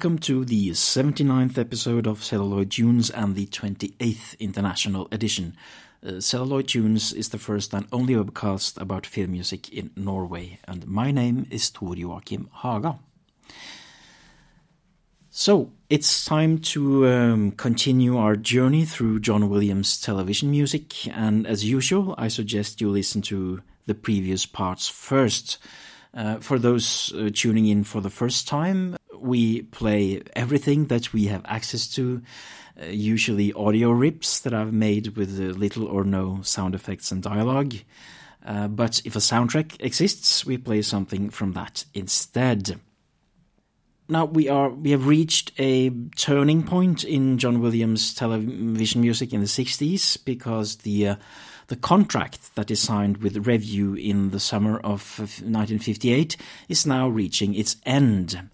welcome to the 79th episode of Celluloid Tunes and the 28th International Edition. Uh, Celluloid Tunes is the first and only webcast about film music in Norway, and my name is Tor Joachim Haga. So, it's time to um, continue our journey through John Williams' television music, and as usual, I suggest you listen to the previous parts first. Uh, for those uh, tuning in for the first time, we play everything that we have access to, uh, usually audio rips that I've made with little or no sound effects and dialogue. Uh, but if a soundtrack exists, we play something from that instead. Now we are we have reached a turning point in John Williams' television music in the 60s because the uh, the contract that is signed with Revue in the summer of 1958 is now reaching its end.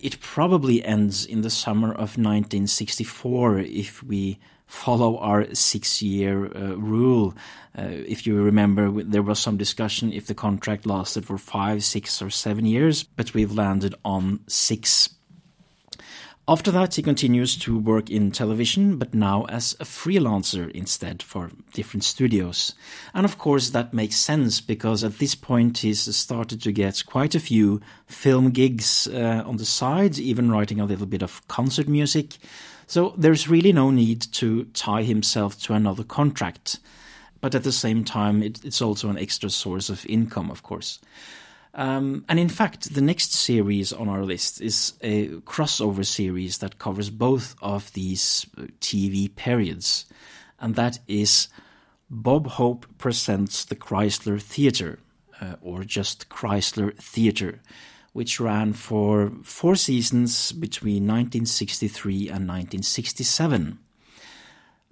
It probably ends in the summer of 1964 if we follow our six year uh, rule. Uh, if you remember, there was some discussion if the contract lasted for five, six, or seven years, but we've landed on six. After that, he continues to work in television, but now as a freelancer instead for different studios. And of course, that makes sense because at this point he's started to get quite a few film gigs uh, on the side, even writing a little bit of concert music. So there's really no need to tie himself to another contract. But at the same time, it, it's also an extra source of income, of course. Um, and in fact, the next series on our list is a crossover series that covers both of these uh, TV periods, and that is Bob Hope Presents the Chrysler Theatre, uh, or just Chrysler Theatre, which ran for four seasons between 1963 and 1967.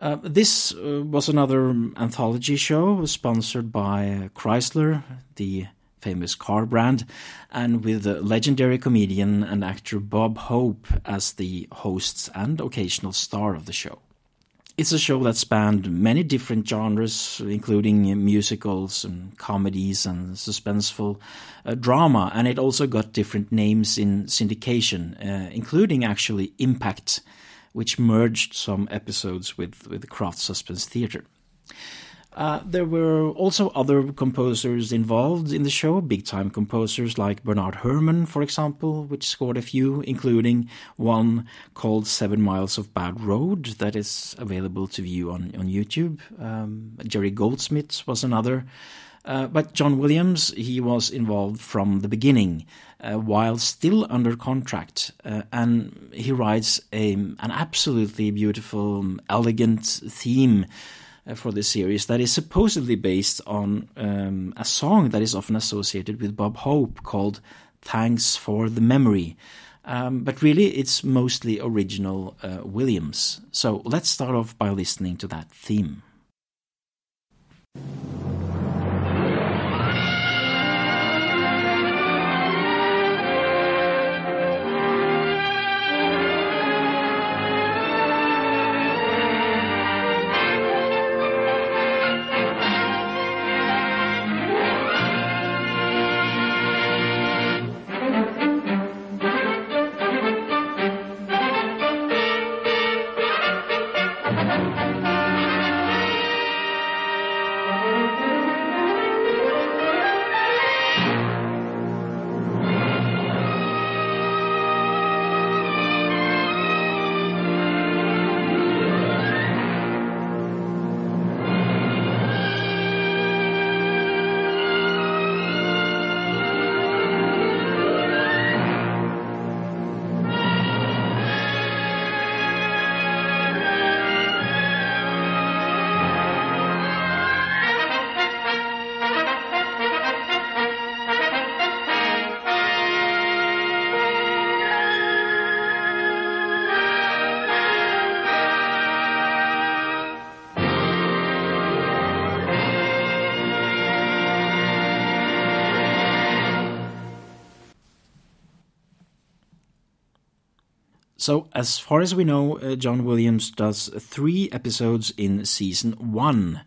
Uh, this uh, was another anthology show sponsored by Chrysler, the famous car brand, and with the legendary comedian and actor Bob Hope as the host and occasional star of the show. It's a show that spanned many different genres, including musicals and comedies and suspenseful uh, drama, and it also got different names in syndication, uh, including actually Impact, which merged some episodes with, with Kraft Suspense Theatre. Uh, there were also other composers involved in the show, big time composers like Bernard Herrmann, for example, which scored a few, including one called Seven Miles of Bad Road that is available to view on, on YouTube. Um, Jerry Goldsmith was another. Uh, but John Williams, he was involved from the beginning, uh, while still under contract, uh, and he writes a, an absolutely beautiful, elegant theme for this series that is supposedly based on um, a song that is often associated with Bob Hope called Thanks for the Memory. Um, but really, it's mostly original uh, Williams. So let's start off by listening to that theme. So, as far as we know, uh, John Williams does three episodes in season one.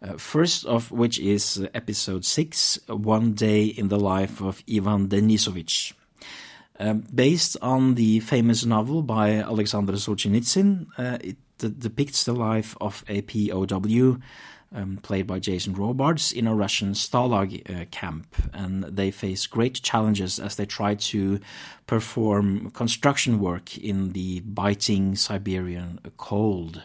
Uh, first of which is episode six, One Day in the Life of Ivan Denisovich. Uh, based on the famous novel by Alexander Solzhenitsyn, uh, it depicts the life of a POW um, played by Jason Robards, in a Russian Stalag uh, camp, and they face great challenges as they try to perform construction work in the biting Siberian cold.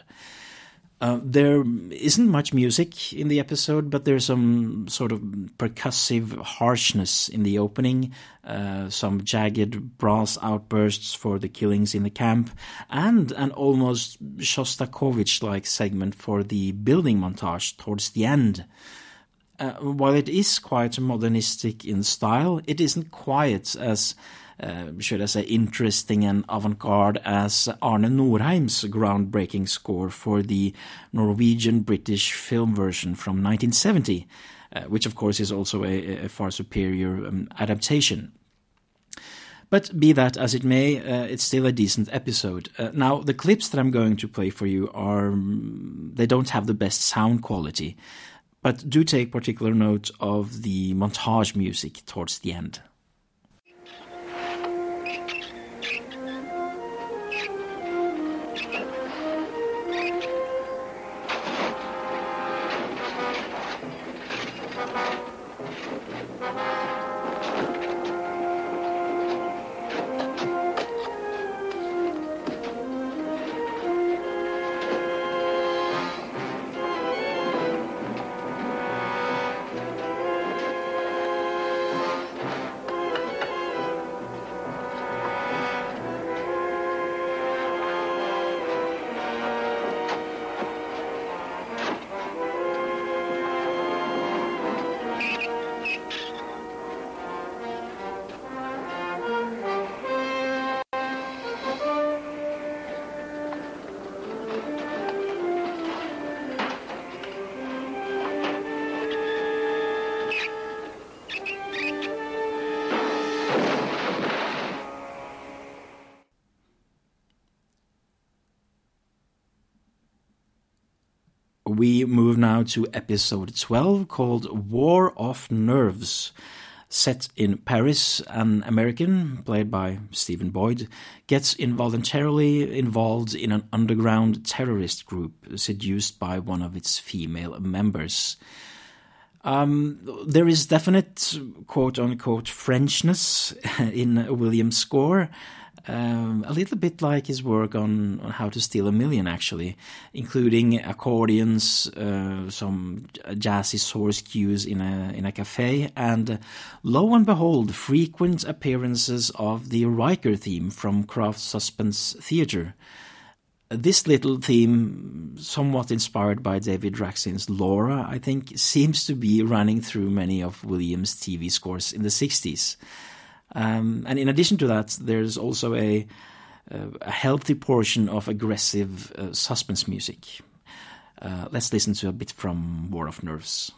Uh, there isn't much music in the episode, but there's some sort of percussive harshness in the opening, uh, some jagged brass outbursts for the killings in the camp, and an almost Shostakovich like segment for the building montage towards the end. Uh, while it is quite modernistic in style, it isn't quite as should I say, interesting and avant-garde as Arne Nordheim's groundbreaking score for the Norwegian-British film version from 1970, uh, which of course is also a, a far superior um, adaptation. But be that as it may, uh, it's still a decent episode. Uh, now, the clips that I'm going to play for you are, um, they don't have the best sound quality, but do take particular note of the montage music towards the end. To episode 12 called War of Nerves. Set in Paris, an American, played by Stephen Boyd, gets involuntarily involved in an underground terrorist group seduced by one of its female members. Um, there is definite quote unquote Frenchness in Williams' score, um, a little bit like his work on, on, How to Steal a Million, actually, including accordions, uh, some jazzy source cues in a in a cafe, and uh, lo and behold, frequent appearances of the Riker theme from Kraft's Suspense Theater. This little theme, somewhat inspired by David Raksin's Laura, I think, seems to be running through many of Williams' TV scores in the 60s. Um, and in addition to that, there's also a, a healthy portion of aggressive uh, suspense music. Uh, let's listen to a bit from War of Nerves.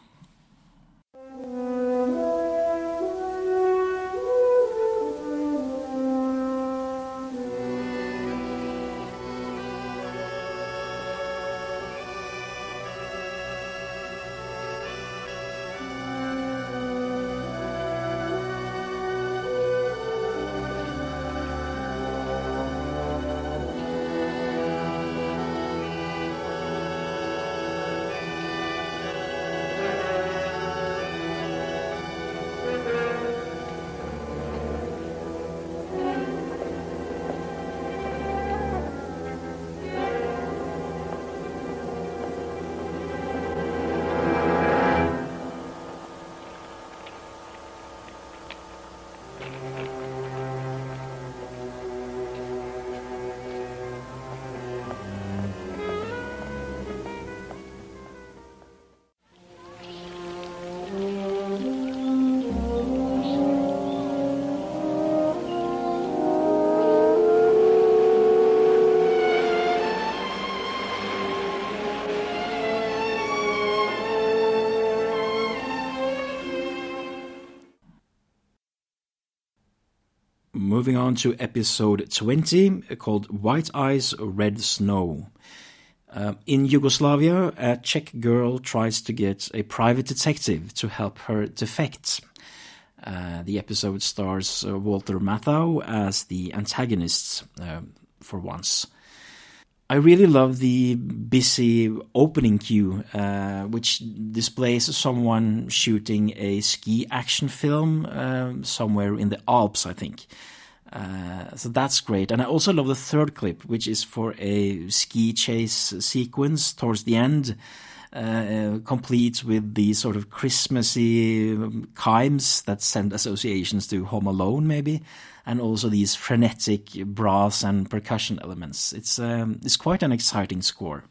Moving on to episode 20 called White Eyes, Red Snow. Uh, in Yugoslavia, a Czech girl tries to get a private detective to help her defect. Uh, the episode stars uh, Walter Matthau as the antagonist uh, for once. I really love the busy opening cue, uh, which displays someone shooting a ski action film uh, somewhere in the Alps, I think. Uh, so that's great. And I also love the third clip, which is for a ski chase sequence towards the end, uh, complete with the sort of Christmassy um, chimes that send associations to Home Alone, maybe and also these frenetic brass and percussion elements. It's um, it's quite an exciting score.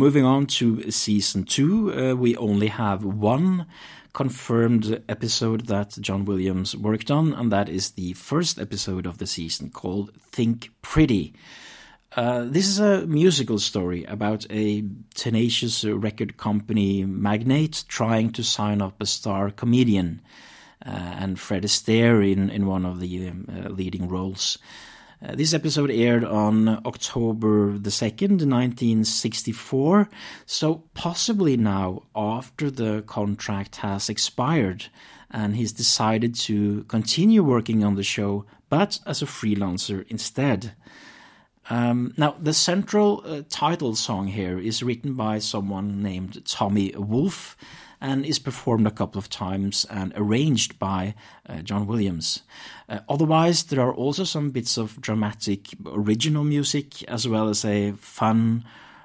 Moving on to season two, uh, we only have one confirmed episode that John Williams worked on, and that is the first episode of the season called Think Pretty. Uh, this is a musical story about a tenacious record company magnate trying to sign up a star comedian, uh, and Fred Astaire in, in one of the uh, leading roles. Uh, this episode aired on October the 2nd, 1964, so possibly now after the contract has expired and he's decided to continue working on the show, but as a freelancer instead. Um, now, the central uh, title song here is written by someone named Tommy Wolf and is performed a couple of times and arranged by uh, John Williams. Uh, otherwise, there are also some bits of dramatic original music as well as a fun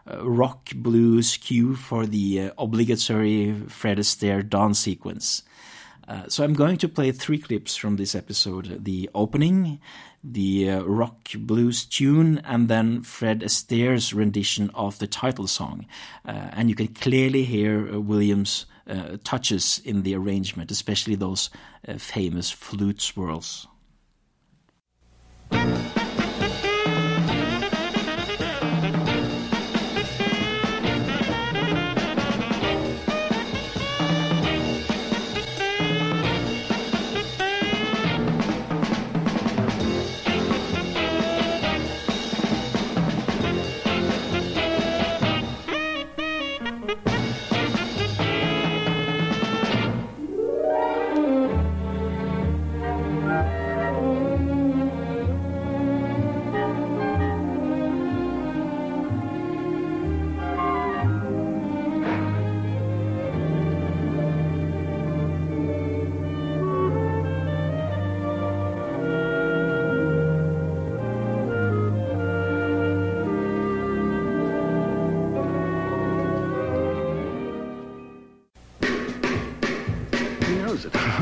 uh, rock blues cue for the uh, obligatory Fred Astaire dance sequence. Uh, so I'm going to play three clips from this episode: the opening, the uh, rock blues tune, and then Fred Astaire's rendition of the title song. Uh, and you can clearly hear uh, Williams' uh, touches in the arrangement, especially those uh, famous flute swirls. Knows it.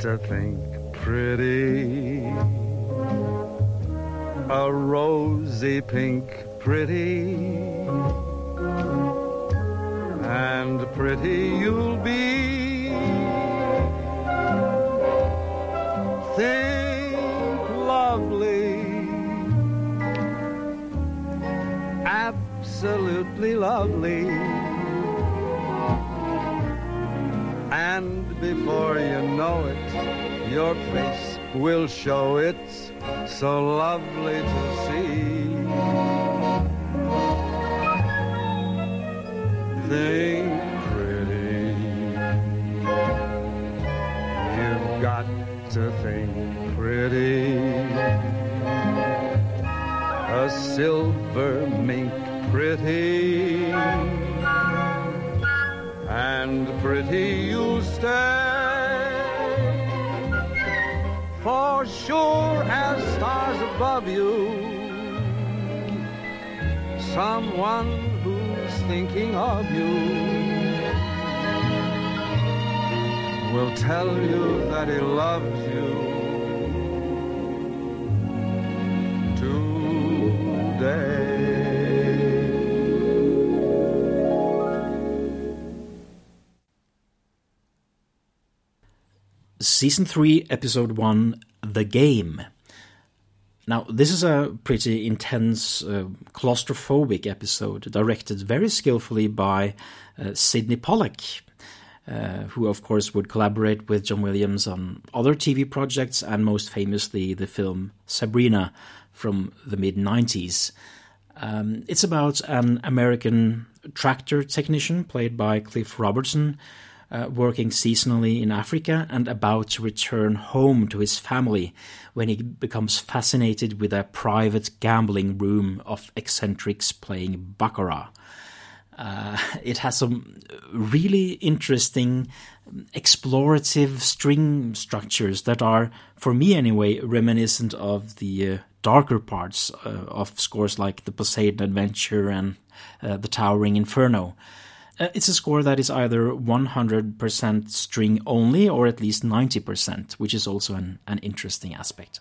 To think pretty. A rosy pink pretty. Will show it's so lovely to see. Who's thinking of you will tell you that he loves you today. Season 3, Episode 1 The Game. Now, this is a pretty intense, uh, claustrophobic episode directed very skillfully by uh, Sydney Pollack, uh, who, of course, would collaborate with John Williams on other TV projects and most famously the film Sabrina from the mid 90s. Um, it's about an American tractor technician played by Cliff Robertson uh, working seasonally in Africa and about to return home to his family when he becomes fascinated with a private gambling room of eccentrics playing baccarat. Uh, it has some really interesting explorative string structures that are, for me anyway, reminiscent of the uh, darker parts uh, of scores like the Poseidon Adventure and uh, the Towering Inferno. Uh, it's a score that is either 100% string only or at least 90%, which is also an, an interesting aspect.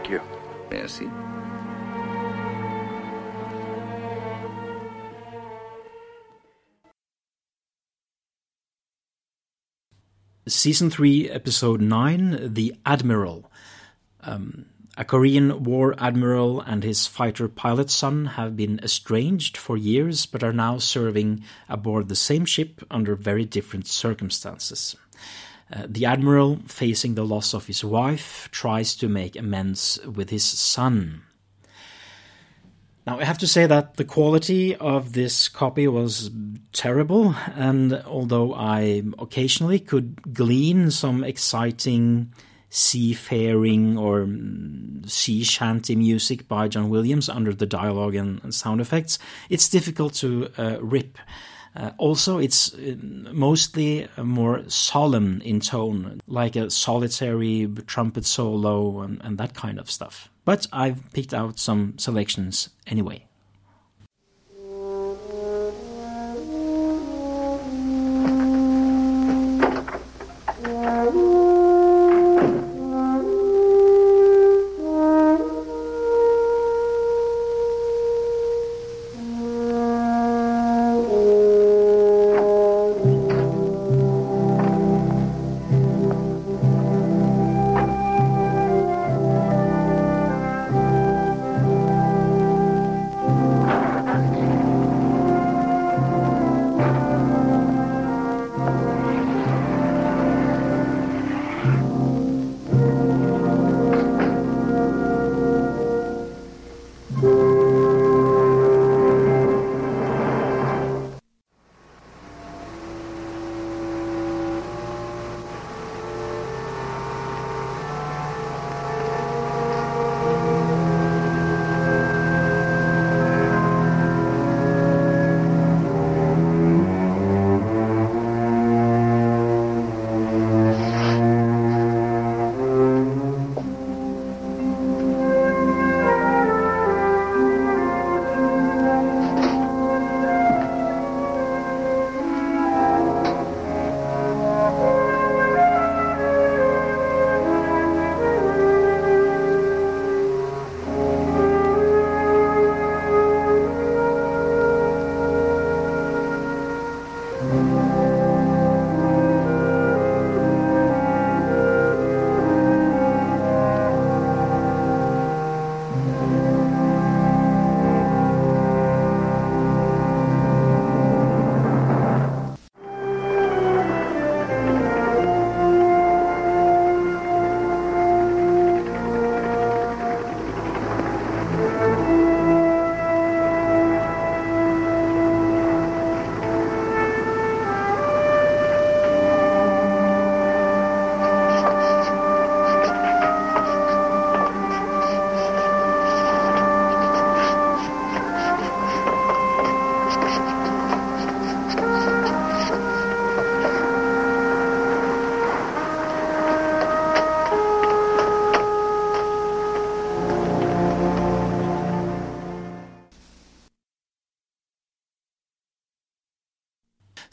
Thank you. Merci. Season 3, Episode 9 The Admiral. Um, a Korean war admiral and his fighter pilot son have been estranged for years but are now serving aboard the same ship under very different circumstances. Uh, the admiral, facing the loss of his wife, tries to make amends with his son. Now, I have to say that the quality of this copy was terrible, and although I occasionally could glean some exciting seafaring or mm, sea shanty music by John Williams under the dialogue and, sound effects, it's difficult to uh, rip. Uh, also, it's uh, mostly more solemn in tone, like a solitary trumpet solo and, and that kind of stuff but I've picked out some selections anyway.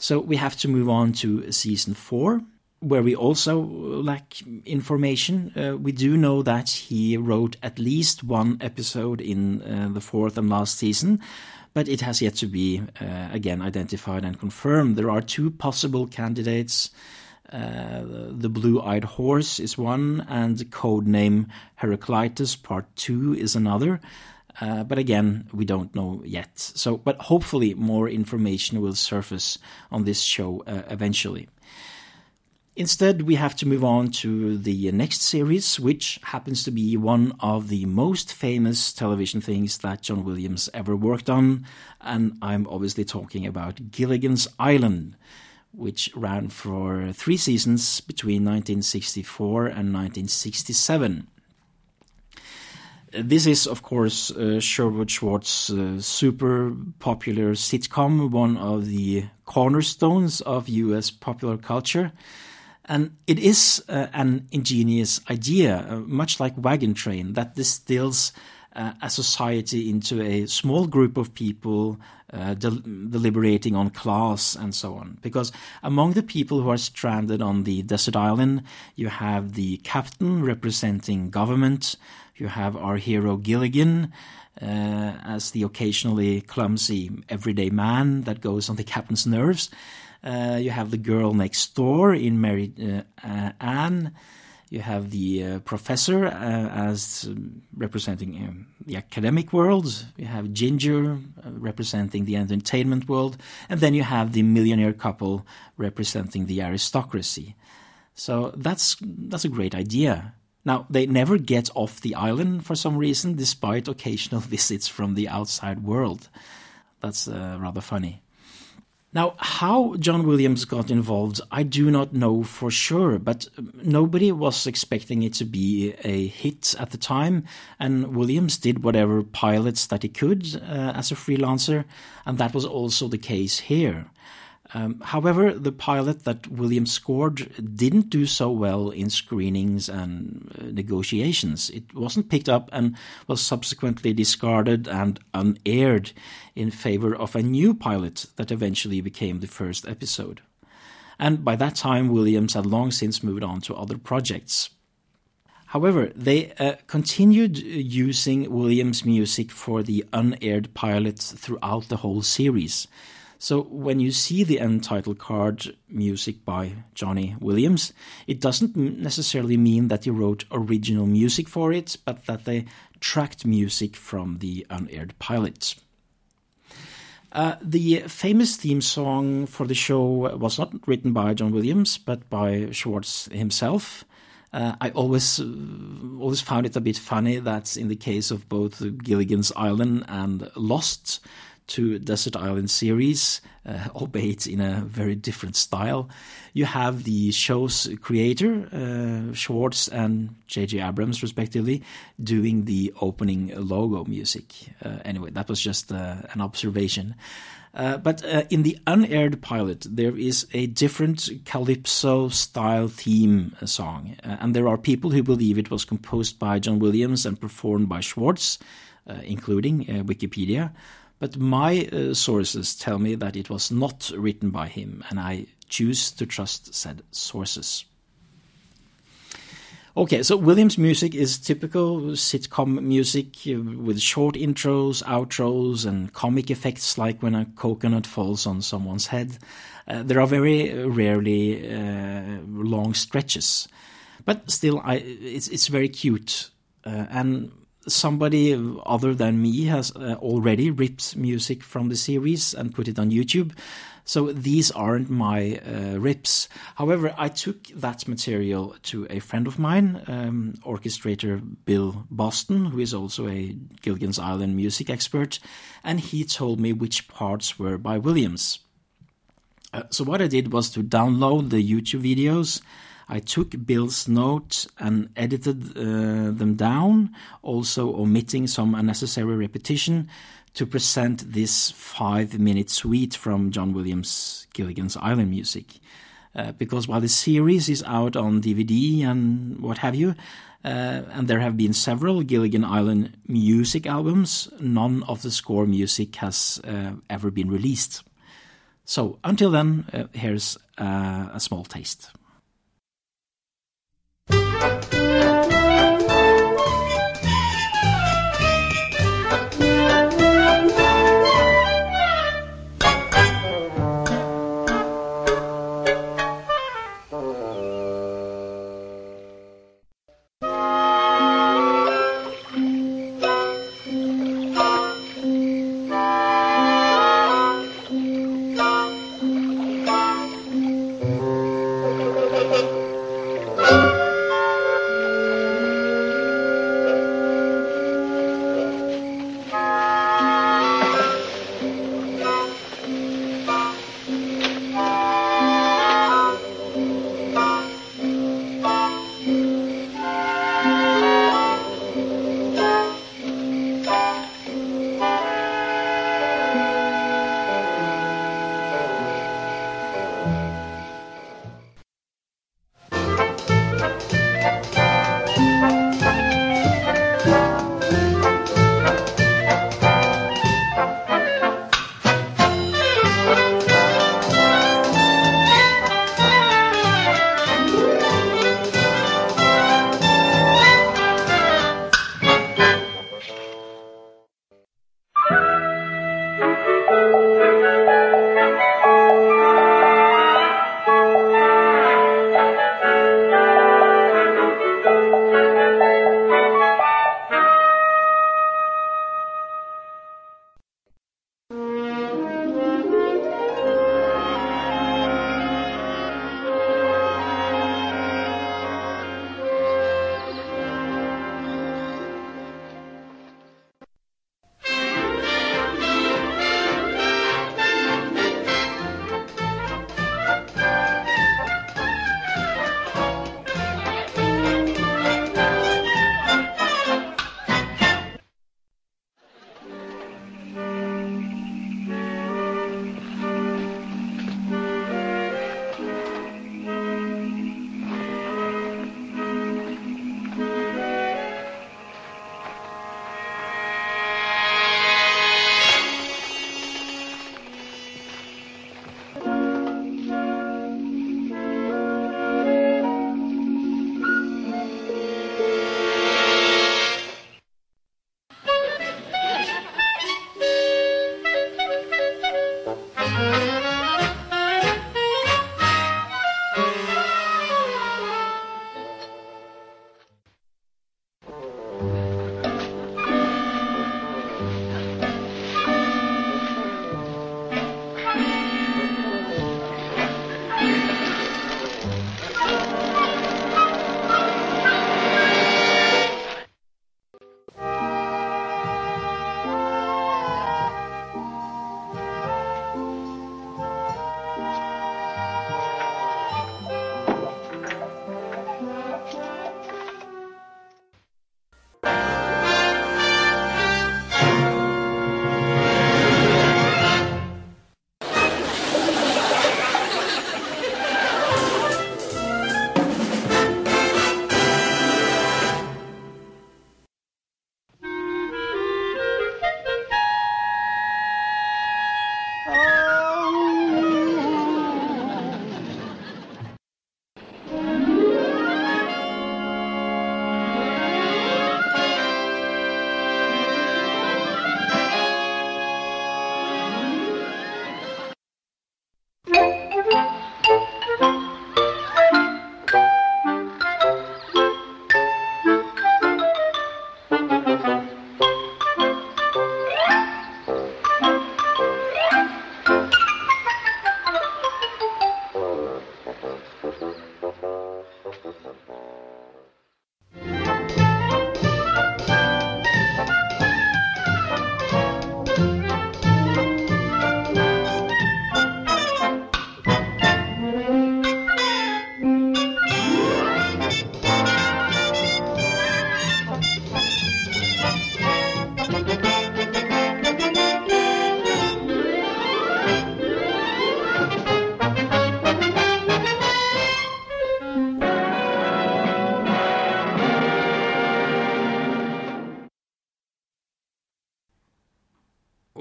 So we have to move on to season four, where we also lack information. Uh, we do know that he wrote at least one episode in uh, the fourth and last season, but it has yet to be uh, again identified and confirmed. There are two possible candidates. Uh, the Blue Eyed Horse is one, and the codename Heraclitus Part 2 is another. Uh, but again, we don't know yet. So, but hopefully, more information will surface on this show uh, eventually. Instead, we have to move on to the next series, which happens to be one of the most famous television things that John Williams ever worked on. And I'm obviously talking about Gilligan's Island, which ran for three seasons between 1964 and 1967. This is, of course, uh, Sherwood Schwartz's uh, super popular sitcom, one of the cornerstones of US popular culture. And it is uh, an ingenious idea, uh, much like Wagon Train, that distills uh, a society into a small group of people uh, del- deliberating on class and so on. Because among the people who are stranded on the desert island, you have the captain representing government, you have our hero Gilligan. Uh, as the occasionally clumsy everyday man that goes on the captain's nerves. Uh, you have the girl next door in Mary uh, Ann. You have the uh, professor uh, as um, representing um, the academic world. You have Ginger uh, representing the entertainment world. And then you have the millionaire couple representing the aristocracy. So that's, that's a great idea. Now, they never get off the island for some reason, despite occasional visits from the outside world. That's uh, rather funny. Now, how John Williams got involved, I do not know for sure, but nobody was expecting it to be a hit at the time, and Williams did whatever pilots that he could uh, as a freelancer, and that was also the case here. Um, however, the pilot that Williams scored didn't do so well in screenings and uh, negotiations. It wasn't picked up and was subsequently discarded and unaired in favor of a new pilot that eventually became the first episode. And by that time, Williams had long since moved on to other projects. However, they uh, continued using Williams' music for the unaired pilot throughout the whole series. So when you see the end title card, music by Johnny Williams, it doesn't necessarily mean that he wrote original music for it, but that they tracked music from the unaired pilot. Uh, the famous theme song for the show was not written by John Williams, but by Schwartz himself. Uh, I always uh, always found it a bit funny that in the case of both Gilligan's Island and Lost, to Desert Island series, uh, albeit in a very different style. You have the show's creator, uh, Schwartz and J.J. Abrams, respectively, doing the opening logo music. Uh, anyway, that was just uh, an observation. Uh, but uh, in the unaired pilot, there is a different calypso style theme song. and there are people who believe it was composed by John Williams and performed by Schwartz, including Wikipedia. But my uh, sources tell me that it was not written by him, and I choose to trust said sources. Okay, so Williams' music is typical sitcom music uh, with short intros, outros, and comic effects like when a coconut falls on someone's head. Uh, there are very rarely uh, long stretches, but still, I, it's, it's very cute. Uh, and somebody other than me has uh, already ripped music from the series and put it on YouTube. So these aren't my uh, rips. However, I took that material to a friend of mine, um, orchestrator Bill Boston, who is also a Gilligan's Island music expert, and he told me which parts were by Williams. Uh, so what I did was to download the YouTube videos I took Bill's notes and edited uh, them down, also omitting some unnecessary repetition to present this five minute suite from John Williams' Gilligan's Island music. Uh, because while the series is out on DVD and what have you, uh, and there have been several Gilligan Island music albums, none of the score music has uh, ever been released. So until then, uh, here's uh, a small taste. Thank you.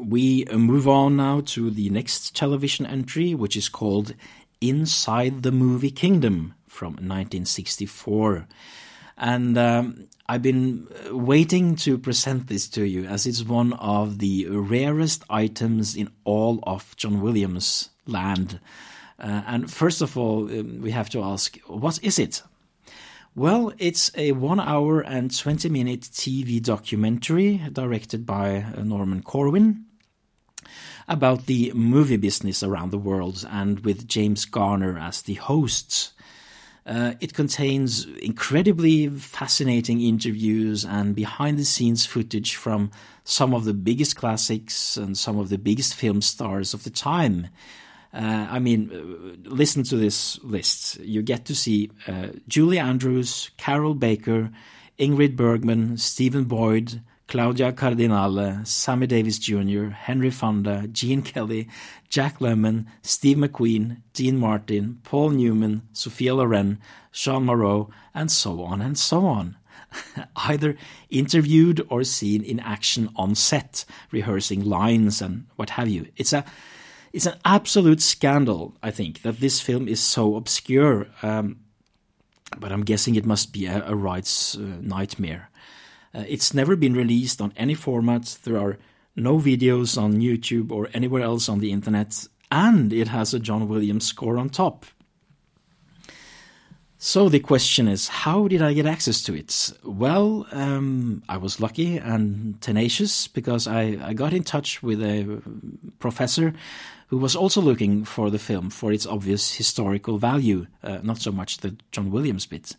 We move on now to the next television entry, which is called Inside the Movie Kingdom from 1964. And um, I've been waiting to present this to you as it's one of the rarest items in all of John Williams' land. Uh, and first of all, um, we have to ask, what is it? Well, it's a one hour and 20 minute TV documentary directed by uh, Norman Corwin about the movie business around the world and with James Garner as the host. Uh, it contains incredibly fascinating interviews and behind the scenes footage from some of the biggest classics and some of the biggest film stars of the time. Uh, I mean, uh, listen to this list. You get to see uh, Julie Andrews, Carroll Baker, Ingrid Bergman, Stephen Boyd, Claudia Cardinale, Sammy Davis Jr., Henry Fonda, Gene Kelly, Jack Lemmon, Steve McQueen, Dean Martin, Paul Newman, Sophia Loren, Jeanne Moreau, and so on and so on. Either interviewed or seen in action on set, rehearsing lines and what have you. It's a it's an absolute scandal, I think, that this film is so obscure. Um, but I'm guessing it must be a, a rights uh, nightmare. Uh, it's never been released on any format. There are no videos on YouTube or anywhere else on the internet, and it has a John Williams score on top. So the question is, how did I get access to it? Well, um, I was lucky and tenacious because I, I got in touch with a professor who was also looking for the film for its obvious historical value, uh, not so much the John Williams bit.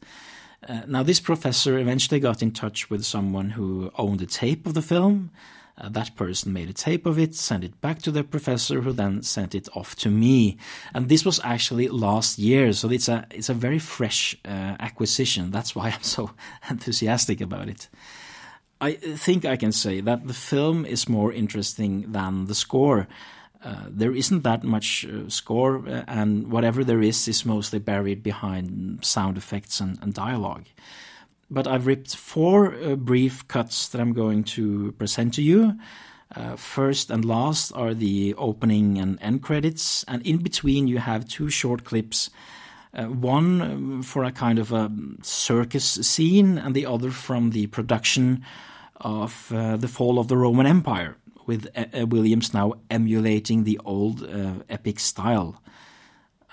Uh, now, this professor eventually got in touch with someone who owned a tape of the film. Uh, that person made a tape of it, sent it back to the professor, who then sent it off to me. And this was actually last year, so it's a it's a very fresh uh, acquisition. That's why I'm so enthusiastic about it. I think I can say that the film is more interesting than the score. Uh, there isn't that much uh, score, uh, and whatever there is is mostly buried behind sound effects and, and dialogue. But I've ripped four uh, brief cuts that I'm going to present to you. Uh, first and last are the opening and end credits, and in between you have two short clips. one um, for a kind of a circus scene, and the other from the production of the fall of the Roman Empire with uh, Williams now emulating the old uh, epic style.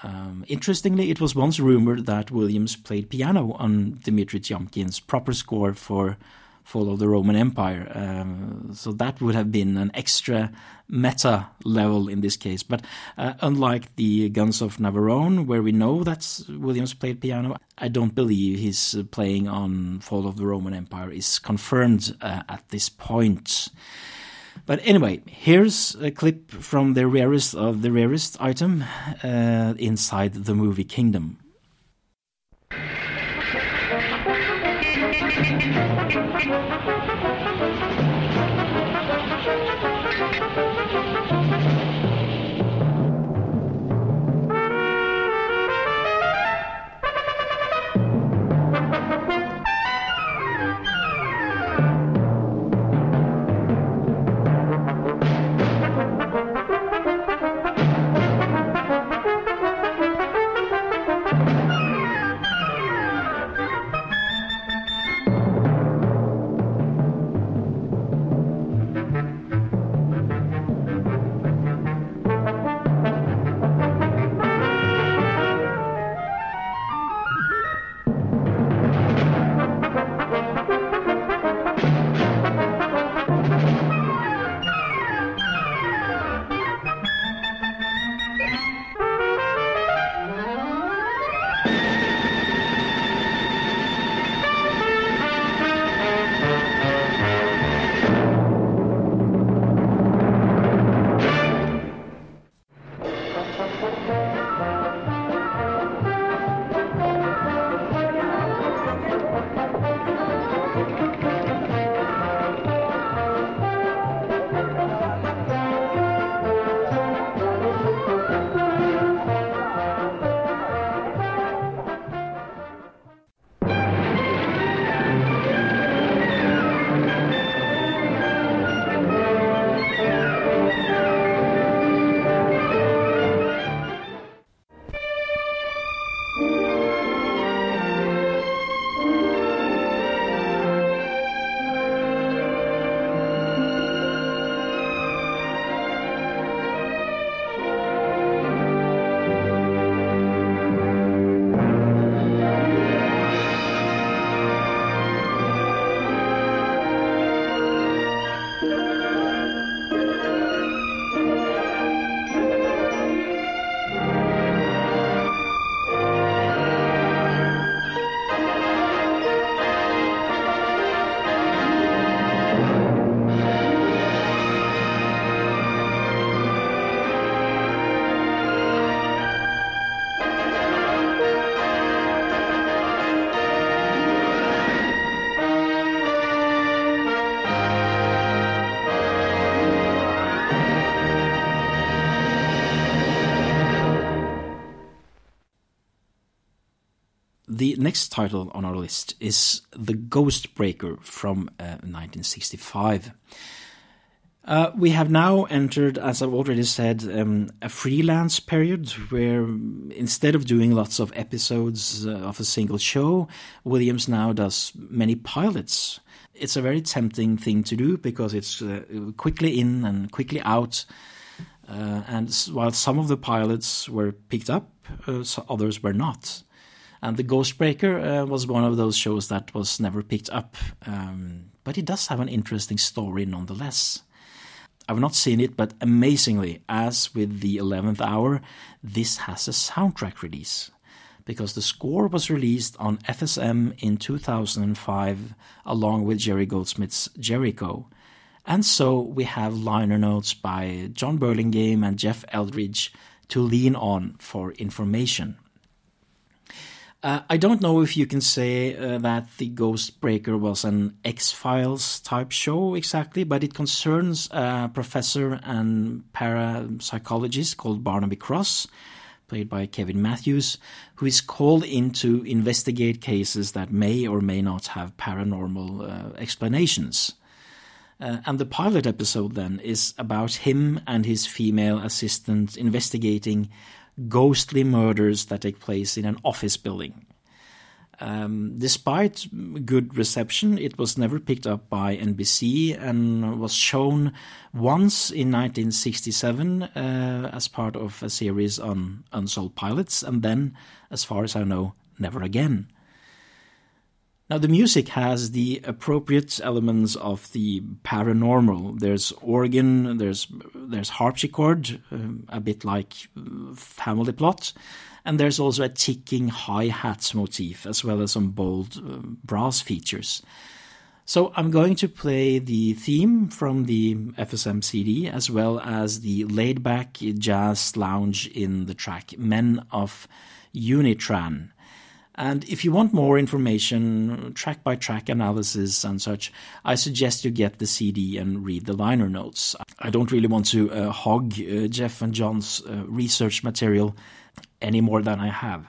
Um, interestingly, it was once rumored that Williams played piano on Dmitri Tiomkin's proper score for Fall of the Roman Empire. Um, so that would have been an extra meta level in this case. But uh, unlike the Guns of Navarone, where we know that Williams played piano, I don't believe his playing on Fall of the Roman Empire is confirmed uh, at this point. But anyway, here's a clip from the rarest of the rarest item uh, inside the movie Kingdom. The next title on our list is The Ghost Breaker from uh, 1965. Uh, we have now entered, as I've already said, um, a freelance period where instead of doing lots of episodes uh, of a single show, Williams now does many pilots. It's a very tempting thing to do because it's uh, quickly in and quickly out. Uh, and while some of the pilots were picked up, uh, others were not. And The Ghostbreaker uh, was one of those shows that was never picked up. Um, but it does have an interesting story nonetheless. I've not seen it, but amazingly, as with the 11th hour, this has a soundtrack release. Because the score was released on FSM in 2005 along with Jerry Goldsmith's Jericho. And so we have liner notes by Jon Burlingame and Jeff Eldridge to lean on for information. Uh, I don't know if you can say uh, that the Ghost Breaker was an X Files type show exactly, but it concerns a professor and parapsychologist called Barnaby Cross, played by Kevin Matthews, who is called in to investigate cases that may or may not have paranormal uh, explanations. Uh, and the pilot episode then is about him and his female assistant investigating ghostly murders that take place in an office building. Um, despite good reception, it was never picked up by NBC and was shown once in 1967 uh, as part of a series on unsolved pilots, and then, as far as I know, never again. Now, the music has the appropriate elements of the paranormal. There's organ, there's there's harpsichord, um, a bit like uh, Family Plot, and there's also a ticking hi hat motif, as well as some bold uh, brass features. So I'm going to play the theme from the FSM CD, as well as the laid back jazz lounge in the track Men of Unitran. And if you want more information, track by track analysis and such, I suggest you get the CD and read the liner notes. I don't really want to uh, hog uh, Jeff and John's uh, research material any more than I have.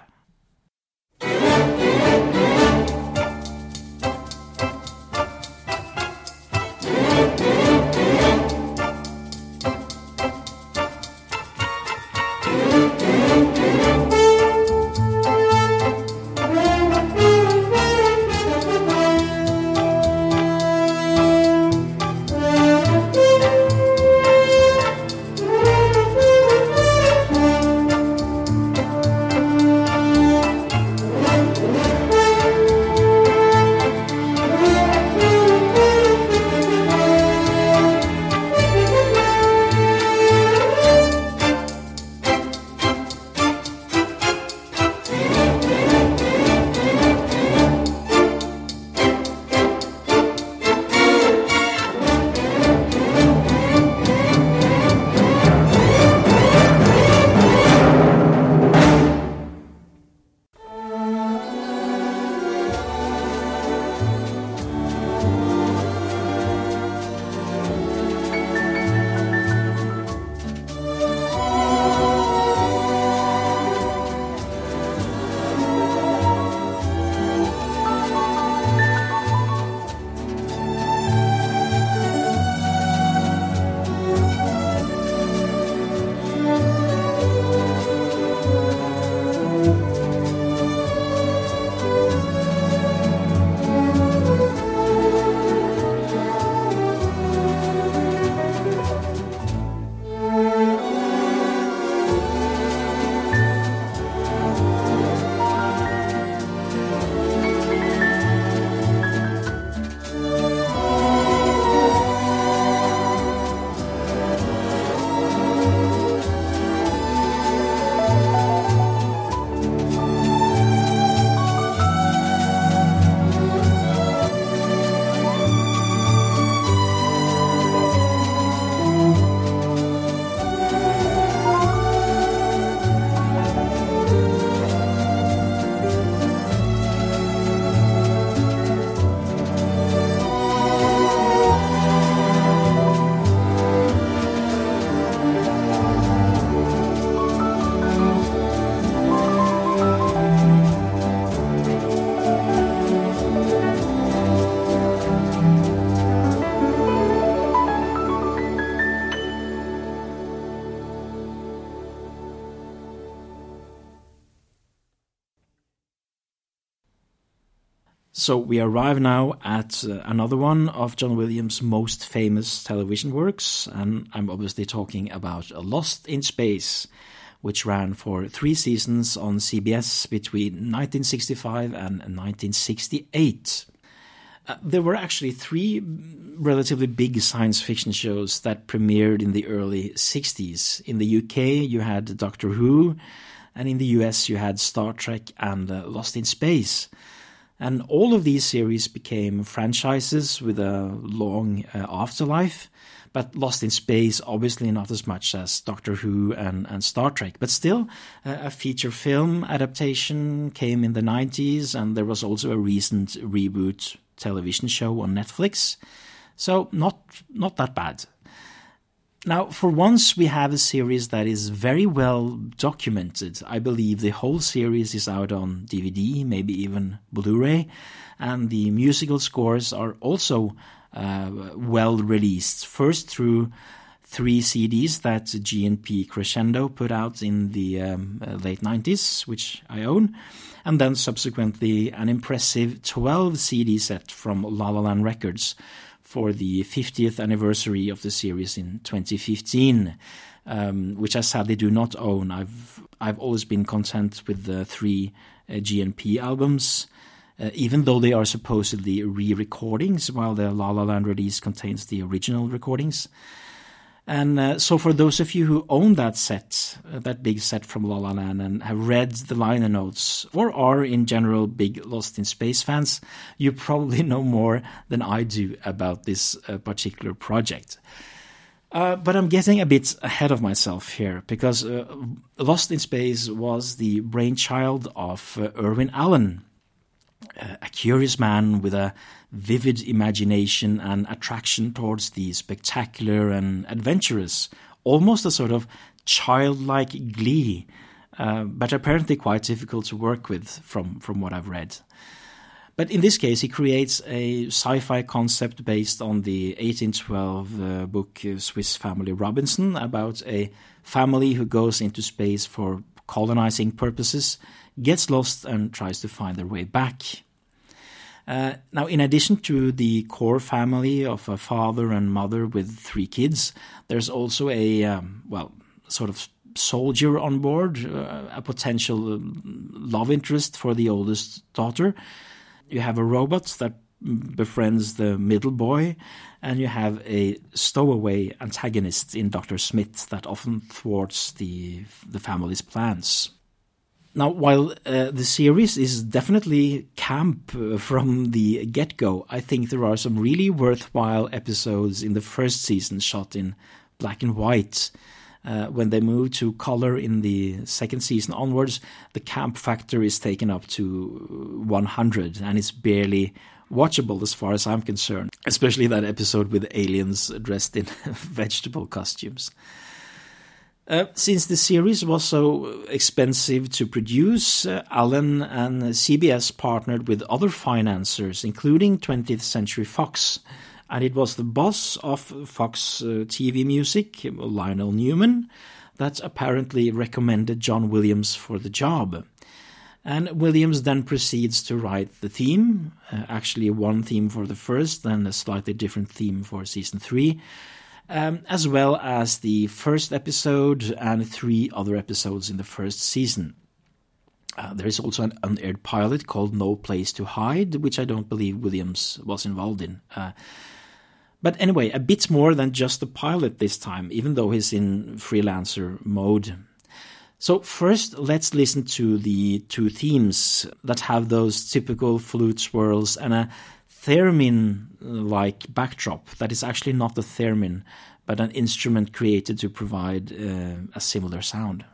So we arrive now at uh, another one of John Williams' most famous television works, and I'm obviously talking about Lost in Space, which ran for three seasons on CBS between 1965 and 1968. Uh, there were actually three relatively big science fiction shows that premiered in the early 60s. In the UK, you had Doctor Who, and in the US, you had Star Trek and uh, Lost in Space. And all of these series became franchises with a long uh, afterlife, but Lost in Space, obviously not as much as Doctor Who and, and Star Trek. But still, uh, a feature film adaptation came in the 90s, and there was also a recent reboot television show on Netflix. So, not, not that bad. Now, for once, we have a series that is very well documented. I believe the whole series is out on DVD, maybe even Blu ray, and the musical scores are also uh, well released. First, through three CDs that GNP Crescendo put out in the um, uh, late 90s, which I own, and then subsequently an impressive 12 CD set from La La Land Records for the 50th anniversary of the series in 2015, um, which I sadly do not own. I've I've always been content with the three uh, GNP albums. Uh, even though they are supposedly re-recordings, while the La La Land release contains the original recordings. And uh, so, for those of you who own that set, uh, that big set from La La Land, and have read the liner notes, or are in general big Lost in Space fans, you probably know more than I do about this uh, particular project. Uh, but I'm getting a bit ahead of myself here because uh, Lost in Space was the brainchild of uh, Irwin Allen, a curious man with a vivid imagination and attraction towards the spectacular and adventurous, almost a sort of childlike glee, uh, but apparently quite difficult to work with from, from what I've read. But in this case, he creates a sci fi concept based on the 1812 uh, book uh, Swiss Family Robinson about a family who goes into space for colonizing purposes, gets lost, and tries to find their way back. Uh, now, in addition to the core family of a father and mother with three kids, there's also a, um, well, sort of soldier on board, uh, a potential um, love interest for the oldest daughter. You have a robot that befriends the middle boy, and you have a stowaway antagonist in Dr. Smith that often thwarts the, the family's plans. Now, while uh, the series is definitely camp uh, from the get go, I think there are some really worthwhile episodes in the first season shot in black and white. Uh, when they move to color in the second season onwards, the camp factor is taken up to 100 and it's barely watchable as far as I'm concerned, especially that episode with aliens dressed in vegetable costumes. Uh, since the series was so expensive to produce, uh, Allen and CBS partnered with other financiers, including 20th Century Fox. And it was the boss of Fox uh, TV Music, Lionel Newman, that apparently recommended John Williams for the job. And Williams then proceeds to write the theme, uh, actually one theme for the first, then a slightly different theme for season three um, as well as the first episode and three other episodes in the first season. Uh, there is also an unaired pilot called No Place to Hide, which I don't believe Williams was involved in. Uh, but anyway, a bit more than just a pilot this time, even though he's in freelancer mode. So, first, let's listen to the two themes that have those typical flute swirls and a theremin like backdrop that is actually not a theremin, but an instrument created to provide uh, a similar sound.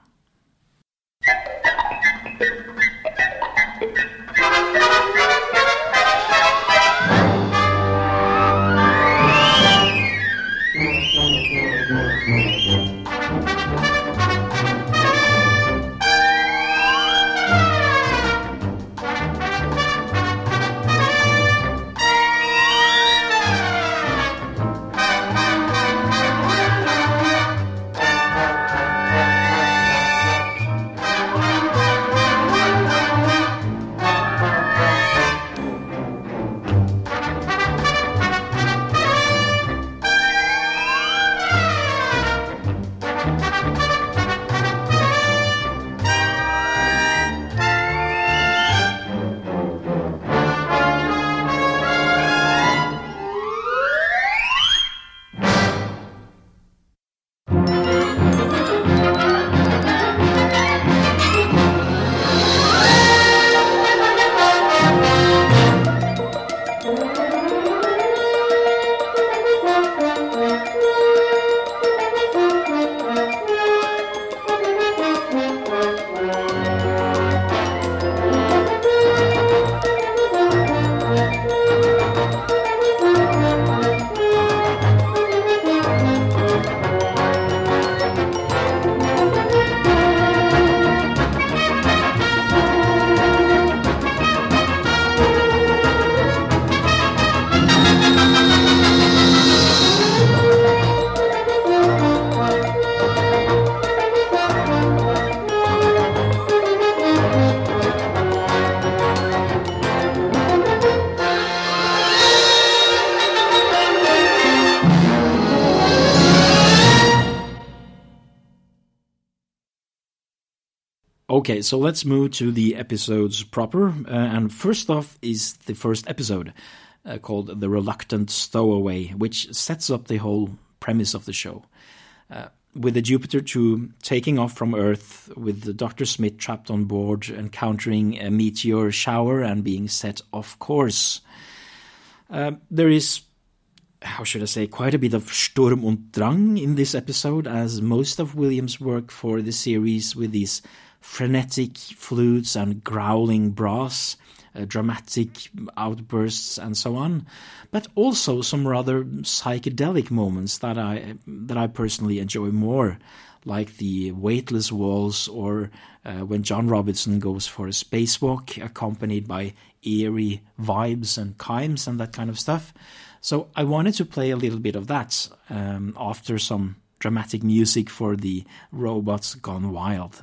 Okay, so let's move to the episodes proper. Uh, and first off is the first episode uh, called The Reluctant Stowaway, which sets up the whole premise of the show. Uh, with the Jupiter 2 taking off from Earth, with the Dr. Smith trapped on board, encountering a meteor shower and being set off course. Uh, there is, how should I say, quite a bit of Sturm und Drang in this episode, as most of Williams' work for the series with these frenetic flutes and growling brass uh, dramatic outbursts and so on, but also some rather psychedelic moments that I that I personally enjoy more, like the weightless walls or uh, when John Robinson goes for a spacewalk accompanied by eerie vibes and chimes and that kind of stuff. So I wanted to play a little bit of that um, after some dramatic music for the robots gone wild.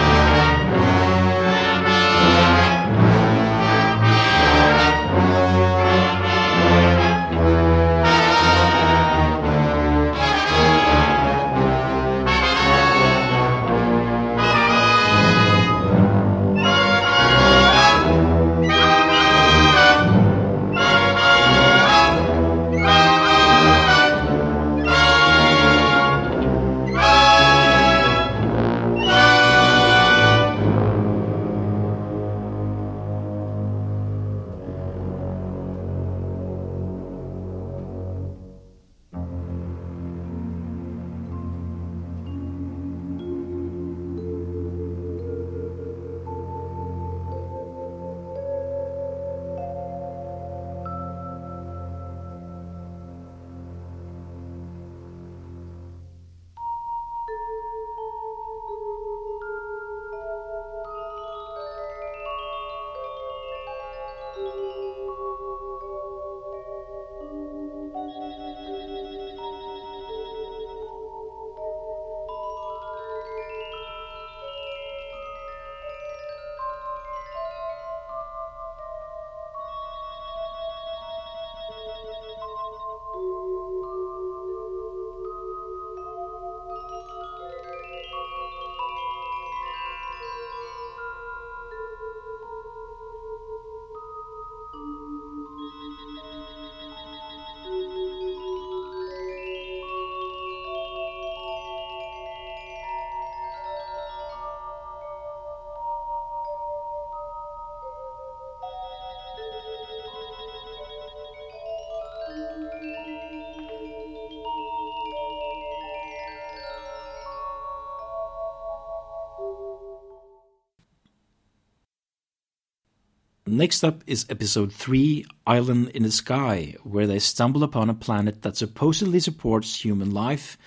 Next up is episode 3 Island in the Sky, where they stumble upon a planet that supposedly supports human life.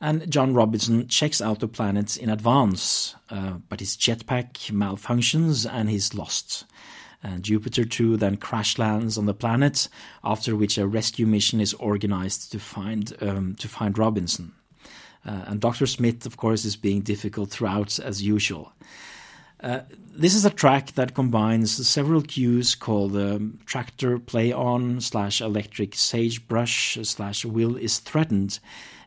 And John Robinson checks out the planet in advance, uh, but his jetpack malfunctions and he's lost. And Jupiter 2 then crash lands on the planet, after which a rescue mission is organized to find, um, to find Robinson. Uh, and Dr. Smith, of course, is being difficult throughout as usual. Uh, this is a track that combines several cues called um, tractor play on slash electric sagebrush slash will is threatened.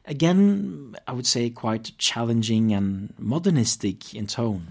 Again, I would say quite challenging and modernistic in tone.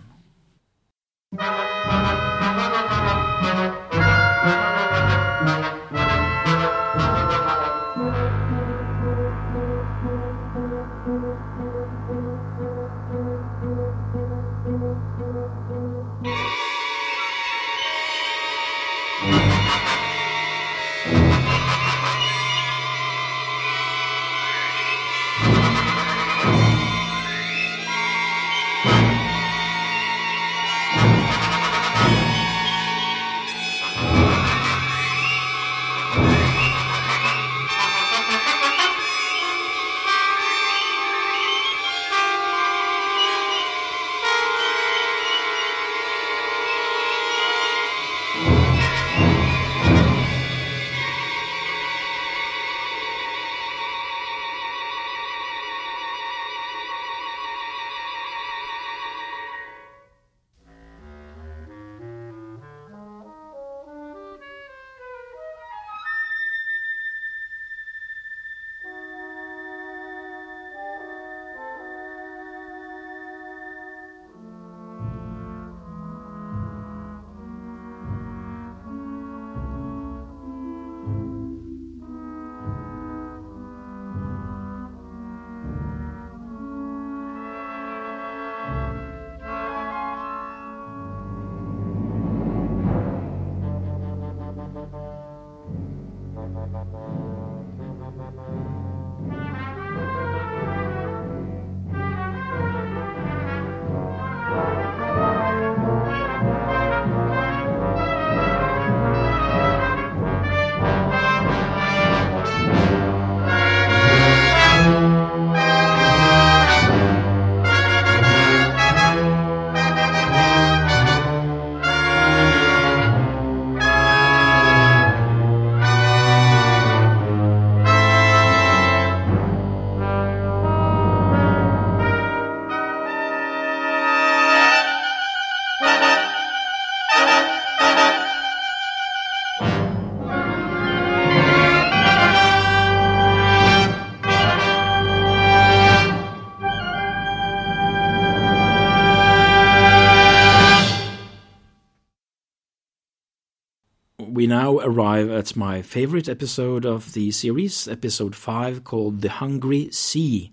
We now arrive at my favorite episode of the series, episode 5, called The Hungry Sea,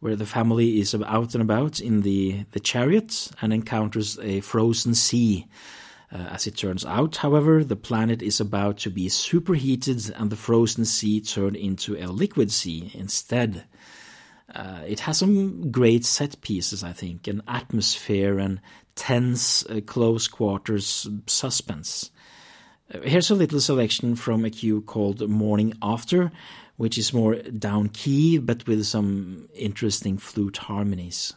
where the family is out and about in the, the chariot and encounters a frozen sea. Uh, as it turns out, however, the planet is about to be superheated and the frozen sea turned into a liquid sea instead. Uh, it has some great set pieces, I think, an atmosphere and tense, uh, close quarters suspense. Here's a little selection from a cue called Morning After, which is more down key but with some interesting flute harmonies.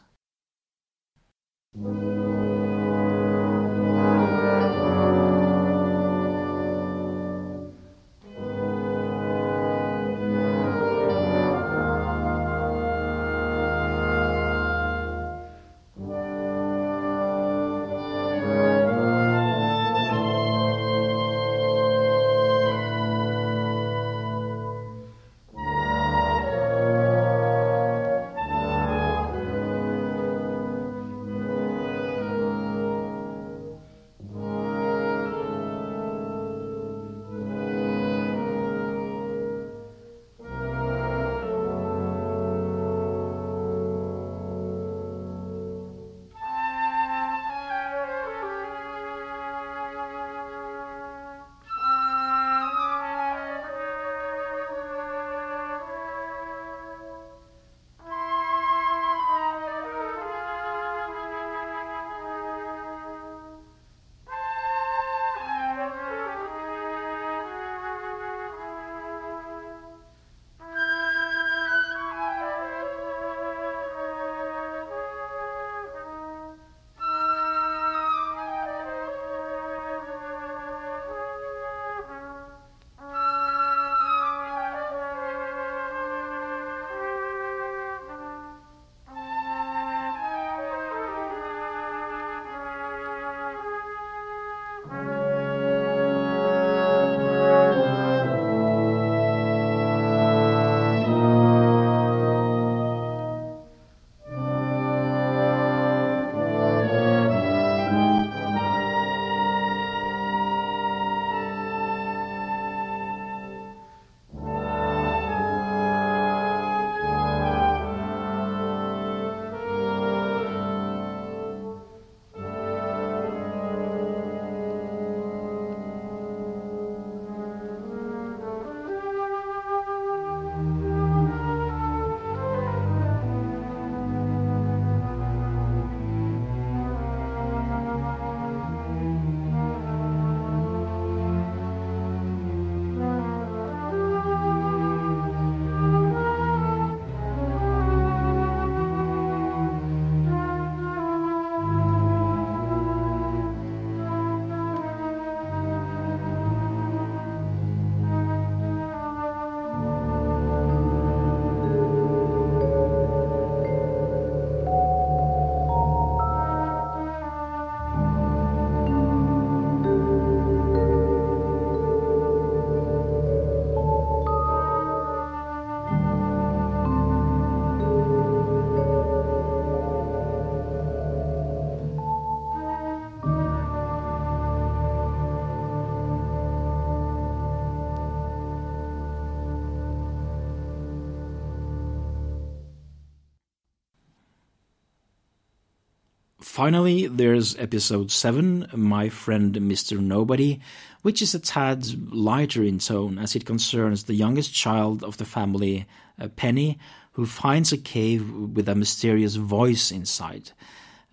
Finally, there's episode 7, My Friend Mr. Nobody, which is a tad lighter in tone as it concerns the youngest child of the family, uh, Penny, who finds a cave with a mysterious voice inside.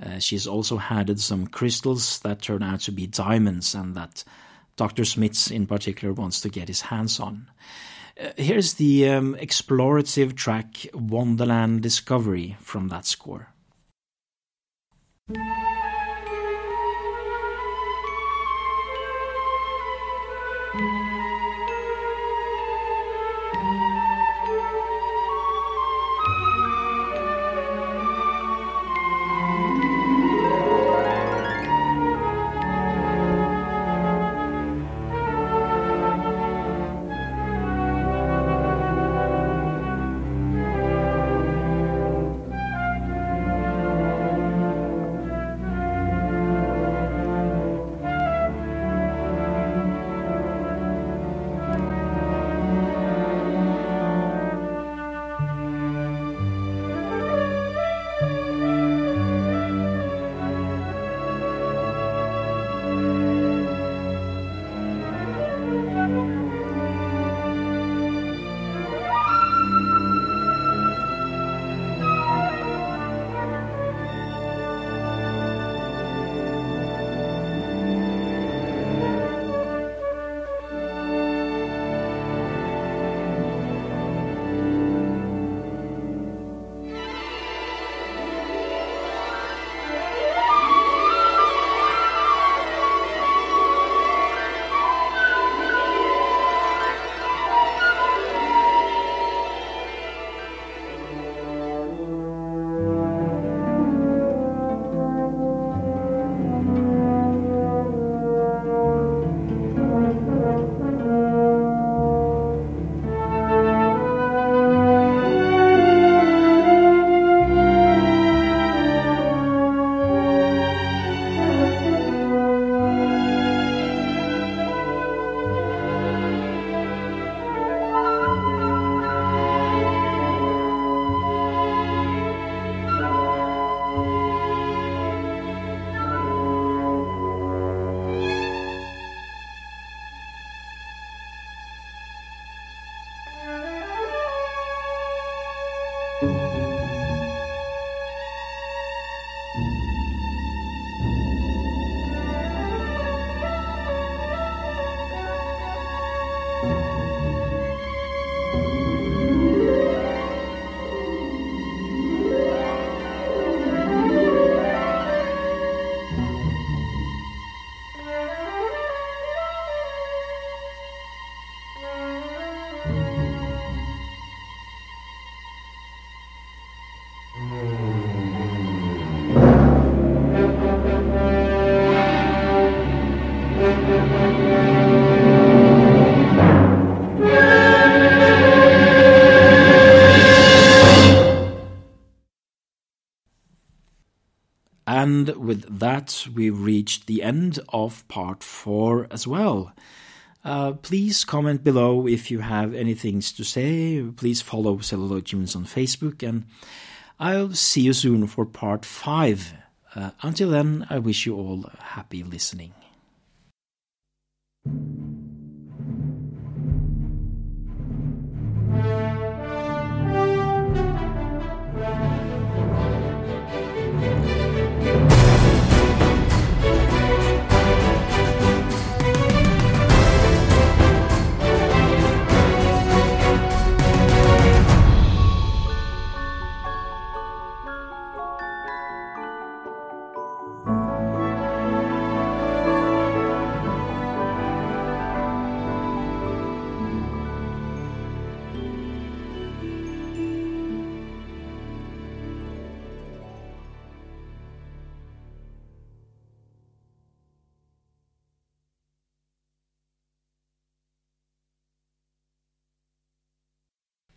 Uh, she's also handed some crystals that turn out to be diamonds and that Dr. Smith in particular wants to get his hands on. Uh, here's the um, explorative track Wonderland Discovery from that score. And that, we've reached the end of part four as well. Uh, please comment below if you have anything to say. Please follow Celluloid Tunes on Facebook, and I'll see you soon for part five. Uh, until then, I wish you all happy listening.